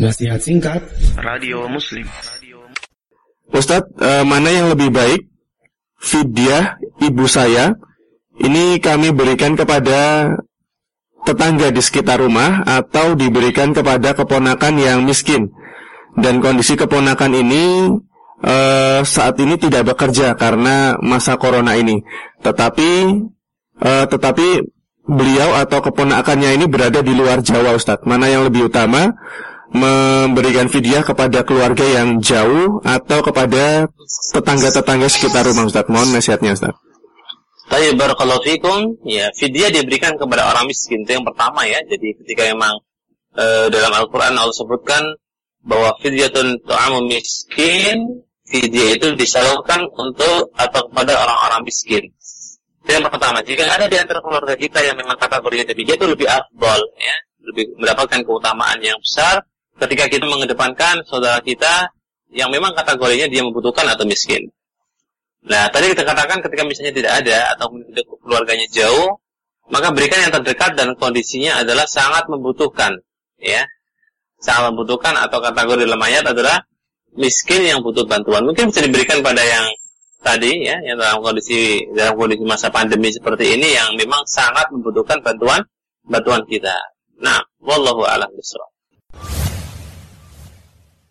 Nasihat singkat Radio Muslim Ustadz, eh, mana yang lebih baik? Fidyah ibu saya ini kami berikan kepada tetangga di sekitar rumah atau diberikan kepada keponakan yang miskin. Dan kondisi keponakan ini eh, saat ini tidak bekerja karena masa corona ini. Tetapi eh, tetapi beliau atau keponakannya ini berada di luar Jawa Ustadz. Mana yang lebih utama? Memberikan fidyah kepada keluarga yang jauh atau kepada tetangga-tetangga sekitar rumah Ustaz. Mohon nasihatnya Ustaz. Tapi fikum, ya fidyah diberikan kepada orang miskin itu yang pertama ya. Jadi ketika memang e, dalam Al-Qur'an Allah sebutkan bahwa fidyatun tu'amu miskin, fidyah itu disalurkan untuk atau kepada orang-orang miskin. Itu yang pertama. Jika ada di antara keluarga kita yang memang kategorinya demikian itu lebih afdol ya, lebih mendapatkan keutamaan yang besar ketika kita mengedepankan saudara kita yang memang kategorinya dia membutuhkan atau miskin. Nah, tadi kita katakan ketika misalnya tidak ada atau keluarganya jauh, maka berikan yang terdekat dan kondisinya adalah sangat membutuhkan, ya. Sangat membutuhkan atau kategori dalam ayat adalah miskin yang butuh bantuan. Mungkin bisa diberikan pada yang tadi ya, yang dalam kondisi dalam kondisi masa pandemi seperti ini yang memang sangat membutuhkan bantuan bantuan kita. Nah, wallahu a'lam bishawab.